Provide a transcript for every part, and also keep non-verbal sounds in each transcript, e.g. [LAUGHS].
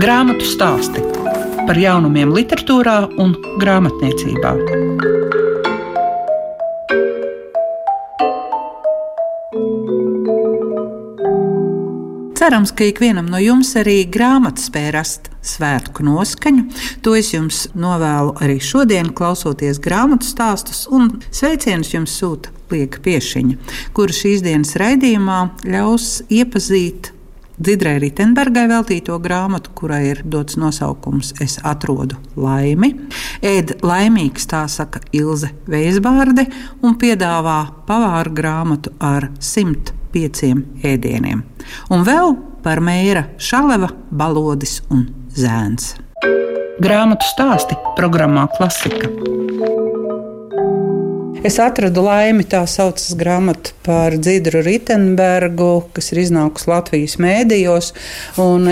Grāmatu stāsti par jaunumiem, literatūrā un grāmatniecībā. Cerams, ka ikvienam no jums arī grāmata spēja rast svētku noskaņu. To es jums novēlu arī šodien, klausoties grāmatu stāstus, un sveicienus jums sūta Lieka Piešiņa, kura šīs dienas raidījumā ļaus iepazīt Dzidrai Ritenbergai veltīto grāmatu, kurai ir dots nosaukums Es atrodu laimi. Ēd laimīgs, tā saka Ilze Veisbārde, un piedāvā pavāra grāmatu ar 105 ēdieniem. Un vēl par mēra šaleva, balodis un zēns. Grāmatu stāsti programmā Klasika. Es atradu laimi, tā saucas grāmata par Dzidru Ritenbergu, kas ir iznākusi Latvijas mēdījos.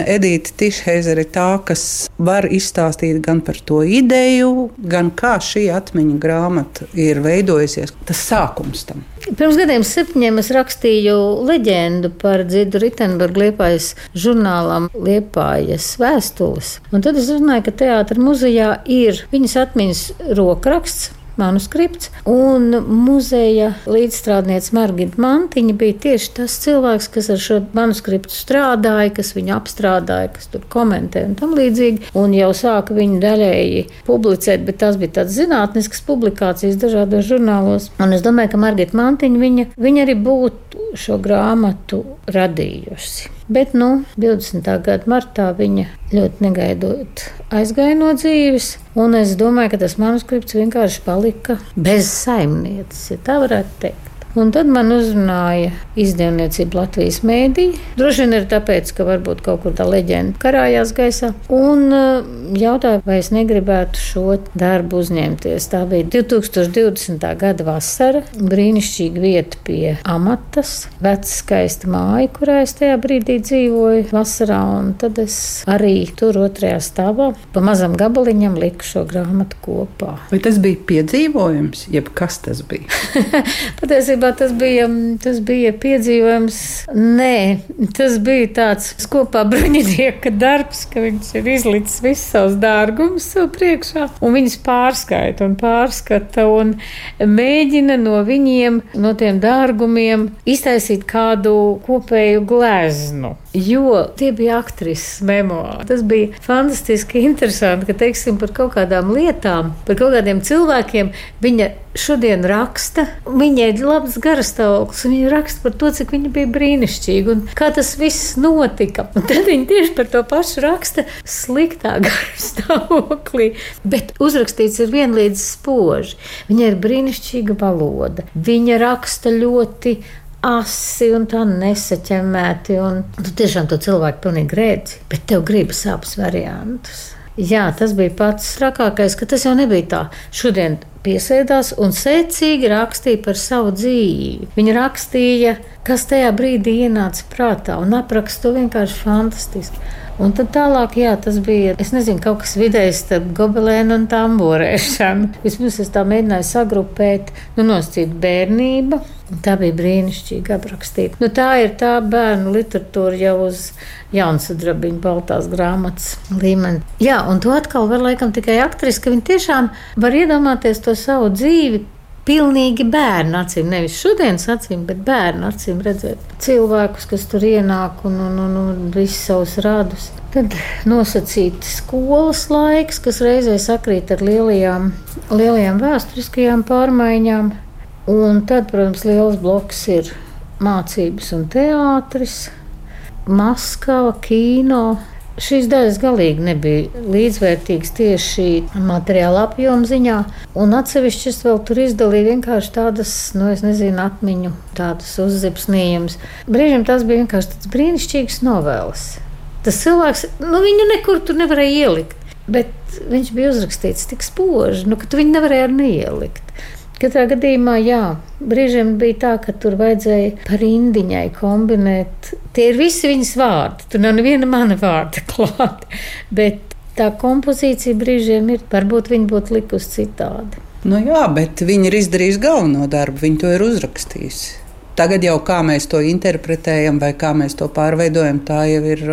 Edita Tišheizera ir tā, kas var izstāstīt gan par to ideju, gan kā šī atmiņu grāmata ir veidojusies. Tas sākums tam. Pirms gadiem septiņiem es rakstīju leģendu par Dzidu Ritenbergu Liepājas žurnālam Liepājas vēstules. Un tad es uzzināju, ka teātra muzejā ir viņas atmiņas rokraksts manuskripts. Un muzeja līdzstrādniece Margita Mantiņa bija tieši tas cilvēks, kas ar šo manuskriptu strādāja, kas viņu apstrādāja, kas tur komentē un tam līdzīgi. Un jau sāka viņu daļēji publicēt, bet tas bija tāds zinātnisks publikācijas dažādos žurnālos. Un es domāju, ka Margita Mantiņa viņa, viņa arī būtu šo grāmatu radījusi. Bet nu, 20. gada martā viņa ļoti negaidot aizgāja no dzīves. Un es domāju, ka tas manuskripts vienkārši palika bez saimnieces, ja tā varētu teikt. Un tad man uzrunāja izdevniecība Latvijas mēdī. Droši vien ir tāpēc, ka varbūt kaut kur tā leģenda karājās gaisā. Un uh, jautāja, vai es negribētu šo darbu uzņemties. Tā bija 2020. gada vasara. Brīnišķīga vieta pie amatas, veca skaista māja, kurā es tajā brīdī dzīvoju vasarā. Un tad es arī tur otrajā stāvā pa mazam gabaliņam liku šo grāmatu kopā. Vai tas bija piedzīvojums, jeb kas tas bija? [LAUGHS] Patiesībā Patiesībā tas bija, tas bija piedzīvojums. Nē, tas bija tāds kopā bruņinieka darbs, ka viņš ir izlicis visus savus dārgumus sev priekšā, un viņus pārskaita un pārskata un mēģina no viņiem, no tiem dārgumiem, iztaisīt kādu kopēju gleznu. Jo tie bija aktrises memoāri. Tas bija fantastiski interesanti, ka teiksim, par kaut kādām lietām, par kaut kādiem cilvēkiem viņa šodien raksta. Viņai ir labs garastāvoklis, un viņa raksta par to, cik viņa bija brīnišķīga un kā tas viss notika. Un tad viņa tieši par to pašu raksta sliktā [LAUGHS] garastāvoklī, bet uzrakstīts ir vienlīdz spoži. Viņai ir brīnišķīga valoda. Viņa raksta ļoti asi un tā nesaķemēti. Un tu tiešām to cilvēku pilnīgi redzi, bet tev gribas abus variantus. Jā, tas bija pats trakākais, ka tas jau nebija tā. Šodien piesēdās un secīgi rakstīja par savu dzīvi. Viņa rakstīja, kas tajā brīdī ienāca prātā, un apraksta to vienkārši fantastiski. Un tad tālāk, jā, tas bija, es nezinu, kaut kas vidējs starp gobelēnu un tamborēšanu. [LAUGHS] Vismaz es tā mēģināju sagrupēt, nu, noscīt bērnību. Tā bija brīnišķīgi aprakstīta. Nu, tā ir tā bērnu literatūra jau uz jaunsudrabiņa baltās grāmatas līmeni. Jā, un to atkal var laikam tikai aktris, ka viņi tiešām var iedomāties to savu dzīvi, pilnīgi bērnu acīm, nevis šodienas acīm, bet bērnu acīm redzēt cilvēkus, kas tur ienāk un, un, un, un visus savus radus. Tad nosacīta skolas laiks, kas reizē sakrīt ar lielajām, lielajām vēsturiskajām pārmaiņām. Un tad, protams, liels bloks ir mācības un teātris, Maskava, kino, Šīs daļas galīgi nebija līdzvērtīgas tieši materiāla apjoma ziņā, un atsevišķas vēl tur izdalīja vienkārši tādas, nu, es nezinu, atmiņu, tādas uzzipsnījumus. Brīžiem tas bija vienkārši tāds brīnišķīgs novēls. Tas cilvēks, nu, viņu nekur tur nevarēja ielikt, bet viņš bija uzrakstīts tik spoži, nu, ka tu viņu nevarēji arī neielikt. Katrā gadījumā, jā, brīžiem bija tā, ka tur vajadzēja par indiņai kombinēt. Tie ir visi viņas vārdi. Tur nav neviena mana vārda [LAUGHS] klāta. Bet tā kompozīcija brīžiem ir, varbūt viņa būtu likusi citādi. Nu jā, bet viņi ir izdarījuši galveno darbu, viņi to ir uzrakstījuši. Tagad jau kā mēs to interpretējam vai kā mēs to pārveidojam, tā jau ir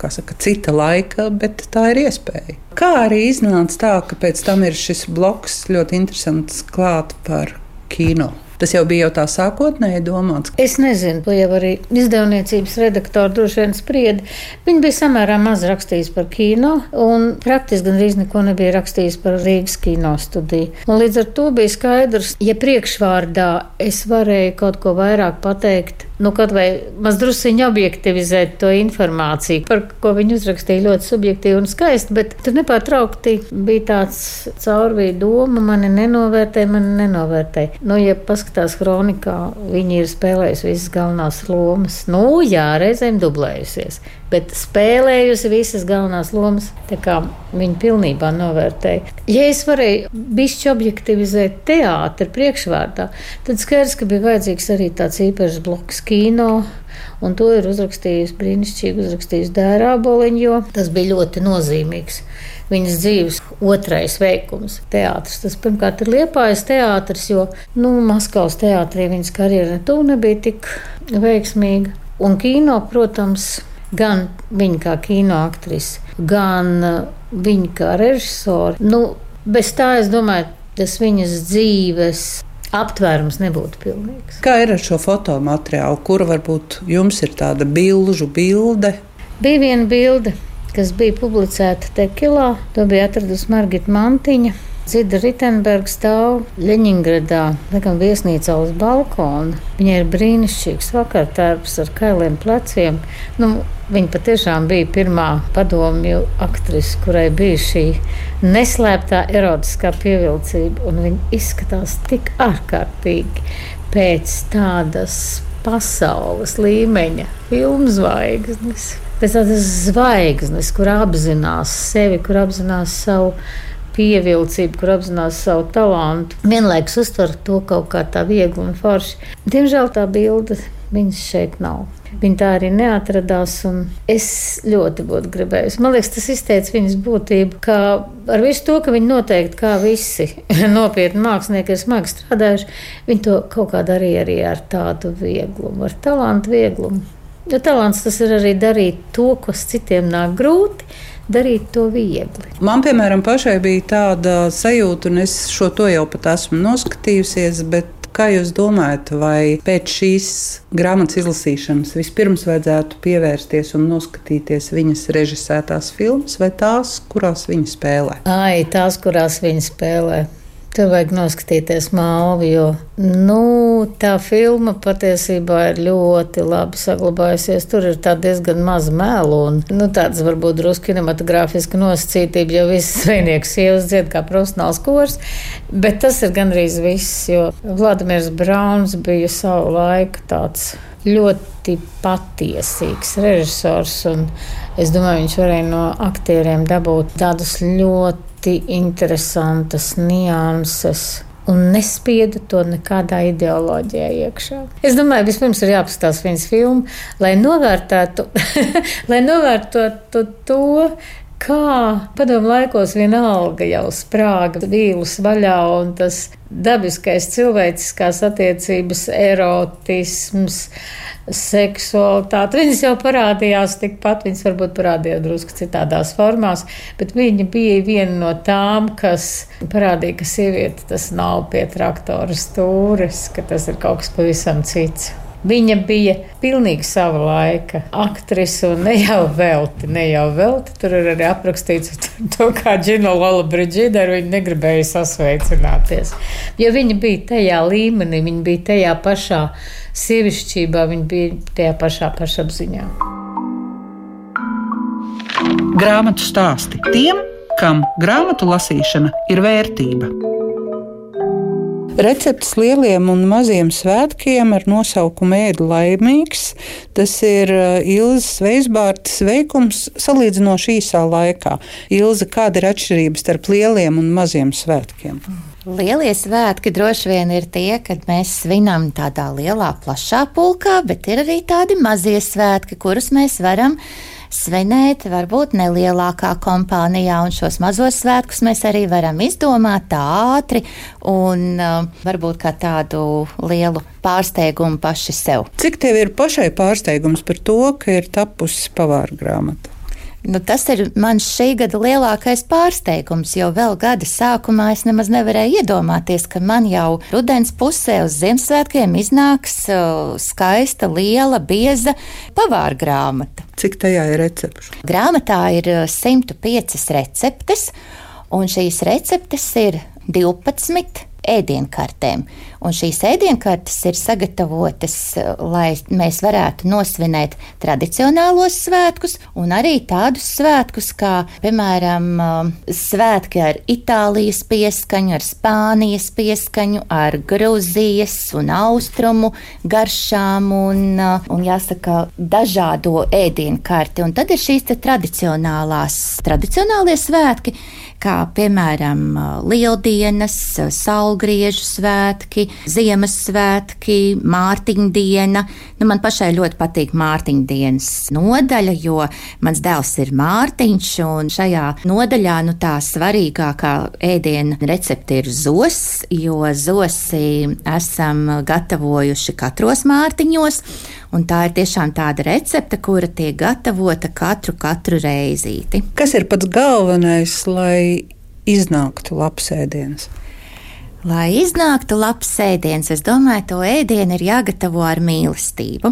saka, cita laika, bet tā ir iespēja. Kā arī iznāca tā, ka pēc tam ir šis bloks ļoti interesants klāt par kino. Tas jau bija jau tā sākotnēji domāts. Es nezinu, to jau arī izdevniecības redaktori droši vien sprieda. Viņi bija samērā maz rakstījis par kino, un praktiski gandrīz neko nebija rakstījis par Rīgas kino studiju. Un līdz ar to bija skaidrs, ja priekšvārdā es varēju kaut ko vairāk pateikt nu, kaut vai mazdrusciņi objektivizēt to informāciju, par ko viņi uzrakstīja ļoti subjektīvi un skaisti, bet tur nepārtraukti bija tāds caurvīja doma, mani nenovērtē, mani nenovērtē. Nu, ja paskatās kronikā, viņi ir spēlējusi visas galvenās lomas. Nu, jā, reizēm dublējusies, bet spēlējusi visas galvenās lomas, tā kā viņi pilnībā novērtēja. Ja es varēju bišķi objektivizēt teātri priekšvārdā, tad skaidrs, ka bija vajadzīgs arī tāds īpašs bloks kino. Un to ir uzrakstījis brīnišķīgi, uzrakstījis Dārā Boliņš, jo tas bija ļoti nozīmīgs. Viņas dzīves otrais veikums - teātris. Tas pirmkārt ir liepājas teātris, jo nu, Maskavas teātrī viņas karjera tu nebija tik veiksmīga. Un kino, protams, gan viņa kā kino aktrise, gan uh, viņa kā režisore. Nu, bez tā es domāju, tas viņas dzīves aptvērums nebūtu pilnīgs. Kā ir ar šo fotomateriālu, kura varbūt jums ir tāda bilžu bilde? Bija viena bilde, kas bija publicēta Tekilā. To bija atradusi Margita Mantiņa. Zida Ritenberga stāv Leņņģeradā, laikam viesnīcā uz balkona. Viņai ir brīnišķīgs vakartērps ar kailiem pleciem. Nu, viņa patiešām bija pirmā padomju aktrise, kurai bija šī neslēptā erotiskā pievilcība. Viņa izskatās tik ārkārtīgi pēc tādas pasaules līmeņa filmu zvaigznes. Pēc tādas zvaigznes, kur apzinās sevi, kur apzinās savu pievilcību, kur apzinās savu talantu. Vienlaikus uztver to kaut kā tā viegli un forši. Diemžēl tā bilde viņas šeit nav. Viņa tā arī neatradās, un es ļoti būtu gribējusi. Man liekas, tas izteica viņas būtību, ka ar visu to, ka viņi noteikti, kā visi [LAUGHS] nopietni mākslinieki, ir smagi strādājuši, viņi to kaut kā darīja arī ar tādu vieglumu, ar talantu vieglumu. Jo talants tas ir arī darīt to, kas citiem nāk grūti darīt to viegli. Man, piemēram, pašai bija tāda sajūta, un es šo to jau pat esmu noskatījusies, bet Kā jūs domājat, vai pēc šīs grāmatas izlasīšanas vispirms vajadzētu pievērsties un noskatīties viņas režisētās filmas vai tās, kurās viņa spēlē? Ai, tās, kurās viņa spēlē. Tur vajag noskatīties mālu, jo nu, tā filma patiesībā ir ļoti labi saglabājusies. Tur ir diezgan maz un nu, tāds varbūt drusku kinematogrāfiska nosacītība, jo visas [LAUGHS] zvejnieku sievas dzied kā profesionāls kurs. Bet tas ir gandrīz viss, jo Vladimirs Brauns bija savu laiku tāds ļoti patiesīgs režisors. Es domāju, viņš varēja no aktieriem dabūt tādus ļoti interesantas nianses. Un nespieda to nekādā ideoloģijā iekšā. Es domāju, vispirms ir jāpaskatās viņas filmu, lai novērtētu, [LAUGHS] lai novērtētu to, kā padomu laikos vienalga jau sprāga vīlus vaļā un tas dabiskais cilvēciskās attiecības, erotisms, seksualitāte. Viņas jau parādījās tikpat, viņas varbūt parādījās drusku citādās formās, bet viņa bija viena no tām, kas parādīja, ka sieviete tas nav pie traktora stūres, ka tas ir kaut kas pavisam cits. Viņa bija pilnīgi sava laika aktrise, un ne jau velti, ne jau velti. Tur ir arī aprakstīts [LAUGHS] to, kā Džina Lola Brigida ar viņu negribēja sasveicināties. Jo viņa bija tajā līmenī, viņa bija tajā pašā sievišķībā, viņa bija tajā pašā pašapziņā. Grāmatu stāsti tiem, kam grāmatu lasīšana ir vērtība. Recepts lieliem un maziem svētkiem ar nosaukumu Ēdu laimīgs. Tas ir uh, Ilzas Veisbārtas veikums salīdzinoši īsā laikā. Ilza, kāda ir atšķirība starp lieliem un maziem svētkiem? Lielie svētki droši vien ir tie, kad mēs svinam tādā lielā, plašā pulkā, bet ir arī tādi mazie svētki, kurus mēs varam svinēt, varbūt nelielākā kompānijā, un šos mazos svētkus mēs arī varam izdomāt ātri un uh, varbūt kā tādu lielu pārsteigumu paši sev. Cik tev ir pašai pārsteigums par to, ka ir tapusi pavāra grāmata? Nu, tas ir mans šī gada lielākais pārsteigums, jo vēl gada sākumā es nemaz nevarēju iedomāties, ka man jau rudens pusē uz Ziemassvētkiem iznāks uh, skaista, liela, bieza pavāra grāmata. Cik tajā ir recepšu? Grāmatā ir 105 receptes, un šīs receptes ir 12 ēdienkartēm. Un šīs ēdienkartes ir sagatavotas, eh, lai mēs varētu nosvinēt tradicionālos svētkus un arī tādus svētkus, kā, piemēram, eh, svētki ar Itālijas pieskaņu, ar Spānijas pieskaņu, ar Grūzijas un Austrumu garšām un, eh, un jāsaka, dažādo ēdienkarti. Un tad ir šīs tradicionālās, tradicionālie svētki, kā piemēram Lieldienas, Saulgriežu svētki, Ziemassvētki, Mārtiņdiena. Nu, man pašai ļoti patīk Mārtiņdienas nodaļa, jo mans dēls ir Mārtiņš, un šajā nodaļā nu, tā svarīgākā ēdiena recepte ir zos, jo zosi esam gatavojuši katros mārtiņos. Un tā ir tiešām tāda recepte, kura tiek gatavota katru, katru reizīti. Kas ir pats galvenais, lai iznāktu labs ēdiens? Lai iznāktu labs ēdiens, es domāju, to ēdienu ir jāgatavo ar mīlestību.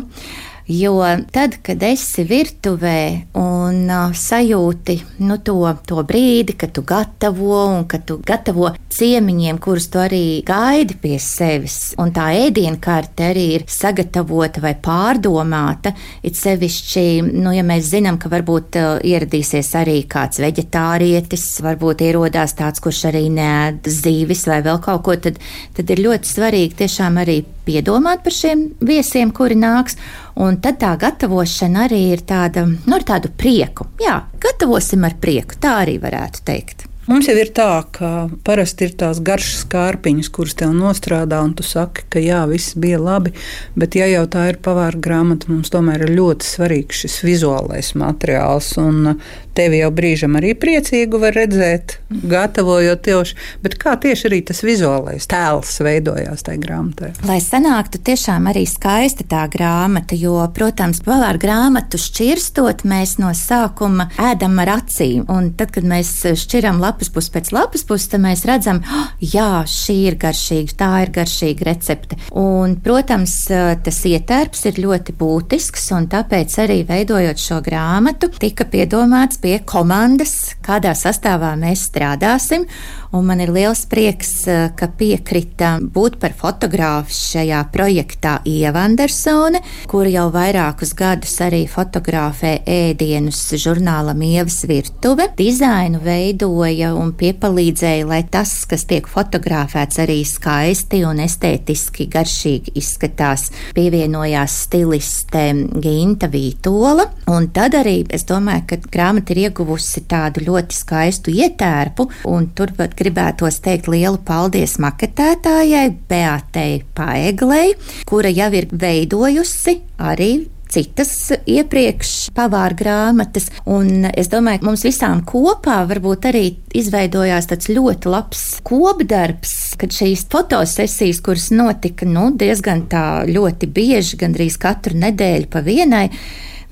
Jo tad, kad esi virtuvē un uh, sajūti nu, to, to brīdi, kad tu gatavo un kad tu gatavo ciemiņiem, kurus tu arī gaidi pie sevis, un tā ēdienkarte arī ir sagatavota vai pārdomāta, it sevišķi, nu, ja mēs zinām, ka varbūt uh, ieradīsies arī kāds veģetārietis, varbūt ierodās tāds, kurš arī neēd zīvis vai vēl kaut ko, tad, tad ir ļoti svarīgi tiešām arī piedomāt par šiem viesiem, kuri nāks. Un tad tā gatavošana arī ir tāda, nu, ar tādu prieku. Jā, gatavosim ar prieku, tā arī varētu teikt. Mums jau ir tā, ka parasti ir tās garšas kārpiņas, kuras tev nostrādā, un tu saki, ka jā, viss bija labi. Bet, ja jau tā ir pavāra grāmata, mums tomēr ir ļoti svarīgs šis vizuālais materiāls. Un tevi jau brīžam arī priecīgu var redzēt, gatavojot tieši. Bet kā tieši arī tas vizuālais tēls veidojās tajā grāmatā? Lai sanāktu tiešām arī skaista tā grāmata, jo, protams, pavāra grāmatu šķirstot, mēs no sākuma ēdam ar acīm. Un tad, kad mēs šķiram lapas pusi pēc lapas puses, tad mēs redzam, oh, jā, šī ir garšīga, tā ir garšīga recepte. Un, protams, tas ietērps ir ļoti būtisks, un tāpēc arī veidojot šo grāmatu, tika piedomāts pie komandas, kādā sastāvā mēs strādāsim. Un man ir liels prieks, ka piekrita būt par fotogrāfu šajā projektā Ieva Andersone, kur jau vairākus gadus arī fotografē ēdienus žurnālam Ievas virtuve. Dizainu veidoja un piepalīdzēja, lai tas, kas tiek fotografēts, arī skaisti un estētiski garšīgi izskatās. Pievienojās stiliste Ginta Vītola, un tad arī es domāju, ka grāmata ir ieguvusi tādu ļoti skaistu ietērpu, un tur pat gribētos teikt lielu paldies maketētājai Beatei Paeglei, kura jau ir veidojusi arī citas iepriekš pavāra grāmatas. Un es domāju, ka mums visām kopā varbūt arī izveidojās tāds ļoti labs kopdarbs, kad šīs fotosesijas, kuras notika nu, diezgan tā ļoti bieži, gandrīz katru nedēļu pa vienai,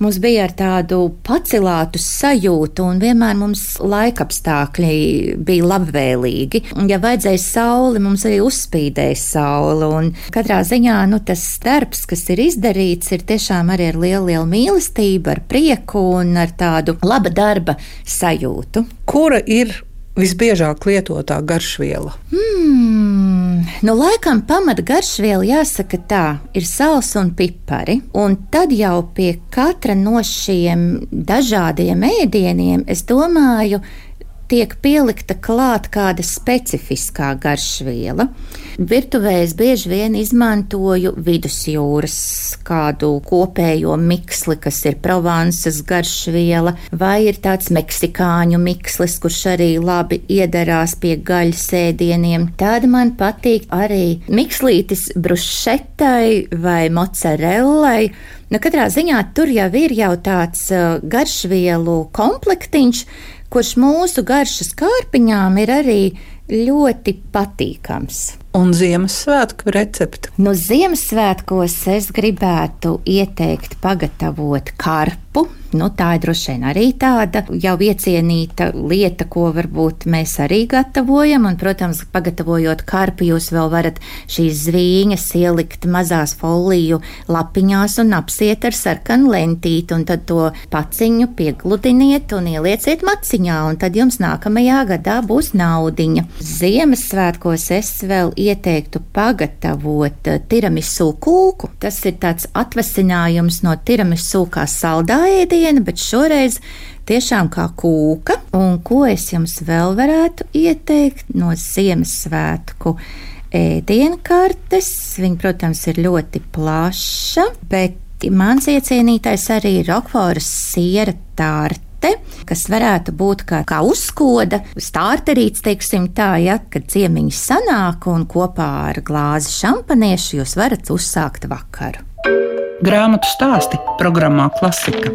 mums bija ar tādu pacelātu sajūtu, un vienmēr mums laikapstākļi bija labvēlīgi. Un, ja vajadzēja sauli, mums arī uzspīdēja saule. Un katrā ziņā nu, tas darbs, kas ir izdarīts, ir tiešām arī ar lielu, lielu mīlestību, ar prieku un ar tādu laba darba sajūtu. Kura ir visbiežāk lietotā garšviela? Hmm, nu, laikam pamata garšviela jāsaka tā, ir sāls un pipari. Un tad jau pie katra no šiem dažādiem ēdieniem, es domāju, tiek pielikta klāt kāda specifiskā garšviela. Virtuvē es bieži vien izmantoju vidusjūras kādu kopējo miksli, kas ir Provansas garšviela, vai ir tāds meksikāņu mikslis, kurš arī labi iederās pie gaļas ēdieniem. Tāda man patīk arī mikslītis brušetai vai mozzarellai. Nu, katrā ziņā tur jau ir jau tāds uh, garšvielu komplektiņš, kurš mūsu garšas kārpiņām ir arī ļoti patīkams. Un Ziemassvētku recepti? Nu, Ziemassvētkos es gribētu ieteikt pagatavot karpu. Nu, tā ir droši vien arī tāda jau iecienīta lieta, ko varbūt mēs arī gatavojam. Un, protams, pagatavojot karpu, jūs vēl varat šīs zvīņas ielikt mazās foliju lapiņās un apsiet ar sarkanu lentīti, un tad to paciņu piegludiniet un ielieciet maciņā, un tad jums nākamajā gadā būs naudiņa. Ziemassvētkos es vēl ieteiktu pagatavot eh, tiramisu kūku. Tas ir tāds atvasinājums no tiramisu kā saldā ēdiena, bet šoreiz tiešām kā kūka. Un ko es jums vēl varētu ieteikt no Ziemassvētku? Ēdienkartes, viņa, protams, ir ļoti plaša, bet mans iecienītais arī ir Rokvoras siera tārta te, kas varētu būt kā, kā uzskoda, stārterīts, teiksim tā, ja, kad ciemiņš sanāk un kopā ar glāzi šampaniešu jūs varat uzsākt vakaru. Grāmatu stāsti programmā Klasika.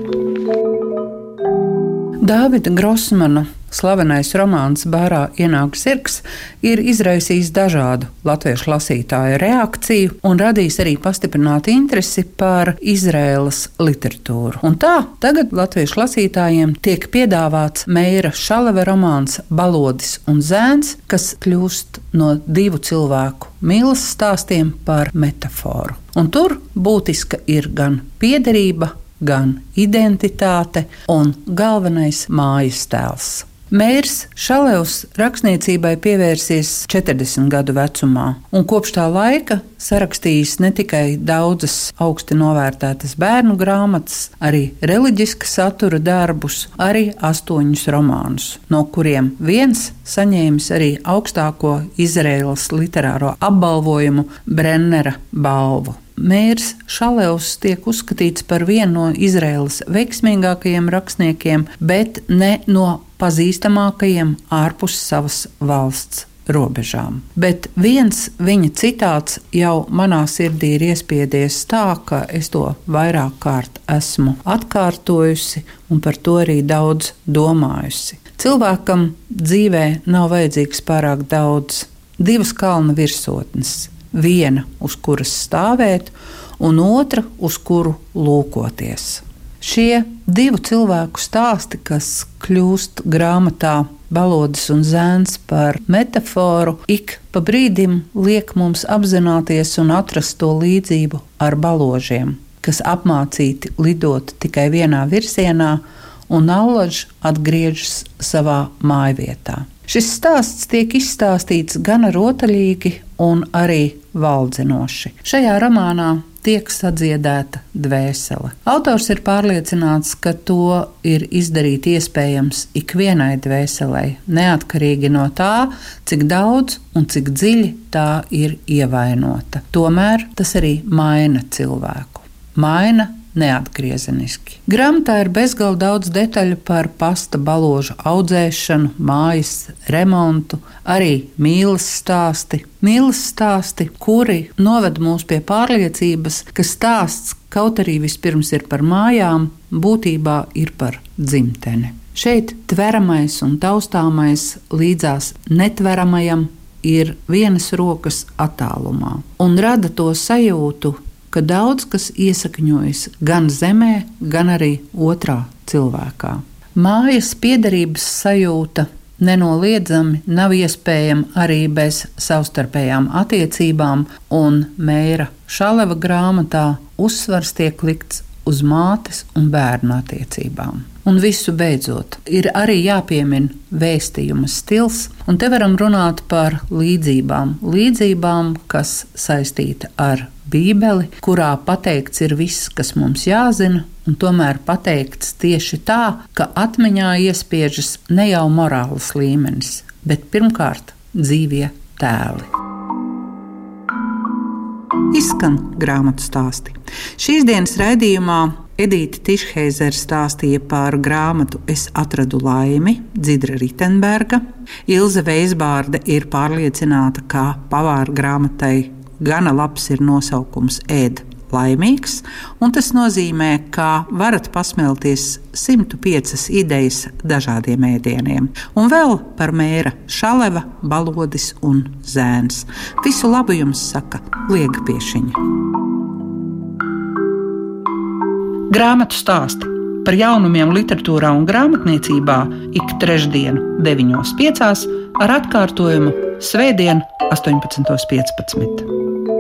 Dāvida Grossmana slavenais romāns Bārā ienāk zirgs ir izraisījis dažādu latviešu lasītāju reakciju un radījis arī pastiprinātu interesi par Izraēlas literatūru. Un tā tagad latviešu lasītājiem tiek piedāvāts Meira Šaleva romāns Balodis un Zēns, kas kļūst no divu cilvēku mīlestības stāstiem par metaforu. Un tur būtiska ir gan piederība, gan identitāte un galvenais mājas tēls. Mērs Šalevs rakstniecībai pievērsies 40 gadu vecumā, un kopš tā laika sarakstījis ne tikai daudzas augsti novērtētas bērnu grāmatas, arī reliģiska satura darbus, arī astoņus romānus, no kuriem viens saņēmis arī augstāko Izraēlas literāro apbalvojumu Brennera balvu. Mērs Šalevs tiek uzskatīts par vienu no Izraēlas veiksmīgākajiem rakstniekiem, bet ne no pazīstamākajiem ārpus savas valsts robežām. Bet viens viņa citāts jau manā sirdī ir iespiedies tā, ka es to vairāk kārt esmu atkārtojusi un par to arī daudz domājusi. Cilvēkam dzīvē nav vajadzīgs pārāk daudz, divas kalna virsotnes viena, uz kuras stāvēt, un otra, uz kuru lūkoties. Šie divu cilvēku stāsti, kas kļūst grāmatā Balodis un Zēns par metaforu, ik pa brīdim liek mums apzināties un atrast to līdzību ar baložiem, kas apmācīti lidot tikai vienā virzienā, un allaž atgriežas savā mājvietā. Šis stāsts tiek izstāstīts gan rotaļīgi, gan arī valdzinoši. Šajā romānā tiek sadziedēta dvēsele. Autors ir pārliecināts, ka to ir izdarīt iespējams ikvienai dvēselei, neatkarīgi no tā, cik daudz un cik dziļi tā ir ievainota. Tomēr tas arī maina cilvēku. Maina neatgriezeniski. Grāmatā ir bezgalīgi daudz detaļu par pasta balāžu audzēšanu, mājas remontu, arī mīlestības stāsti. Mīlestības stāsti, kuri noved mūs pie pārliecības, ka stāsts, kaut arī vispirms ir par mājām, būtībā ir par dzimteni. Šeit tveramais un taustāmais līdzās netveramajam ir vienas rokas attālumā un rada to sajūtu, ka daudz kas iesakņojas gan zemē, gan arī otrā cilvēkā. Mājas piederības sajūta nenoliedzami nav iespējama arī bez savstarpējām attiecībām, un Mēra Šaleva grāmatā uzsvars tiek likts uz mātes un bērnu attiecībām. Un visu beidzot, ir arī jāpiemina vēstījuma stils, un te varam runāt par līdzībām. Līdzībām, kas saistīta ar Bībeli, kurā pateikts ir viss, kas mums jāzina, un tomēr pateikts tieši tā, ka atmiņā iespiežas ne jau morāls līmenis, bet pirmkārt dzīvie tēli. Izskan grāmatu stāsti. Šīs dienas raidījumā Edīte Tišheizera stāstīja par grāmatu Es atradu laimi, Dzidra Ritenberga. Ilze Veisbārde ir pārliecināta, ka pavāra grāmatai gana labs ir nosaukums Ēd laimīgs, un tas nozīmē, ka varat pasmelties 105 idejas dažādiem ēdieniem. Un vēl par mēra šaleva, balodis un zēns. Visu labu jums saka Liega Piešiņa. Grāmatu stāsti par jaunumiem literatūrā un grāmatniecībā ik trešdienu, 9.5. ar atkārtojumu Svētdien, 18.15.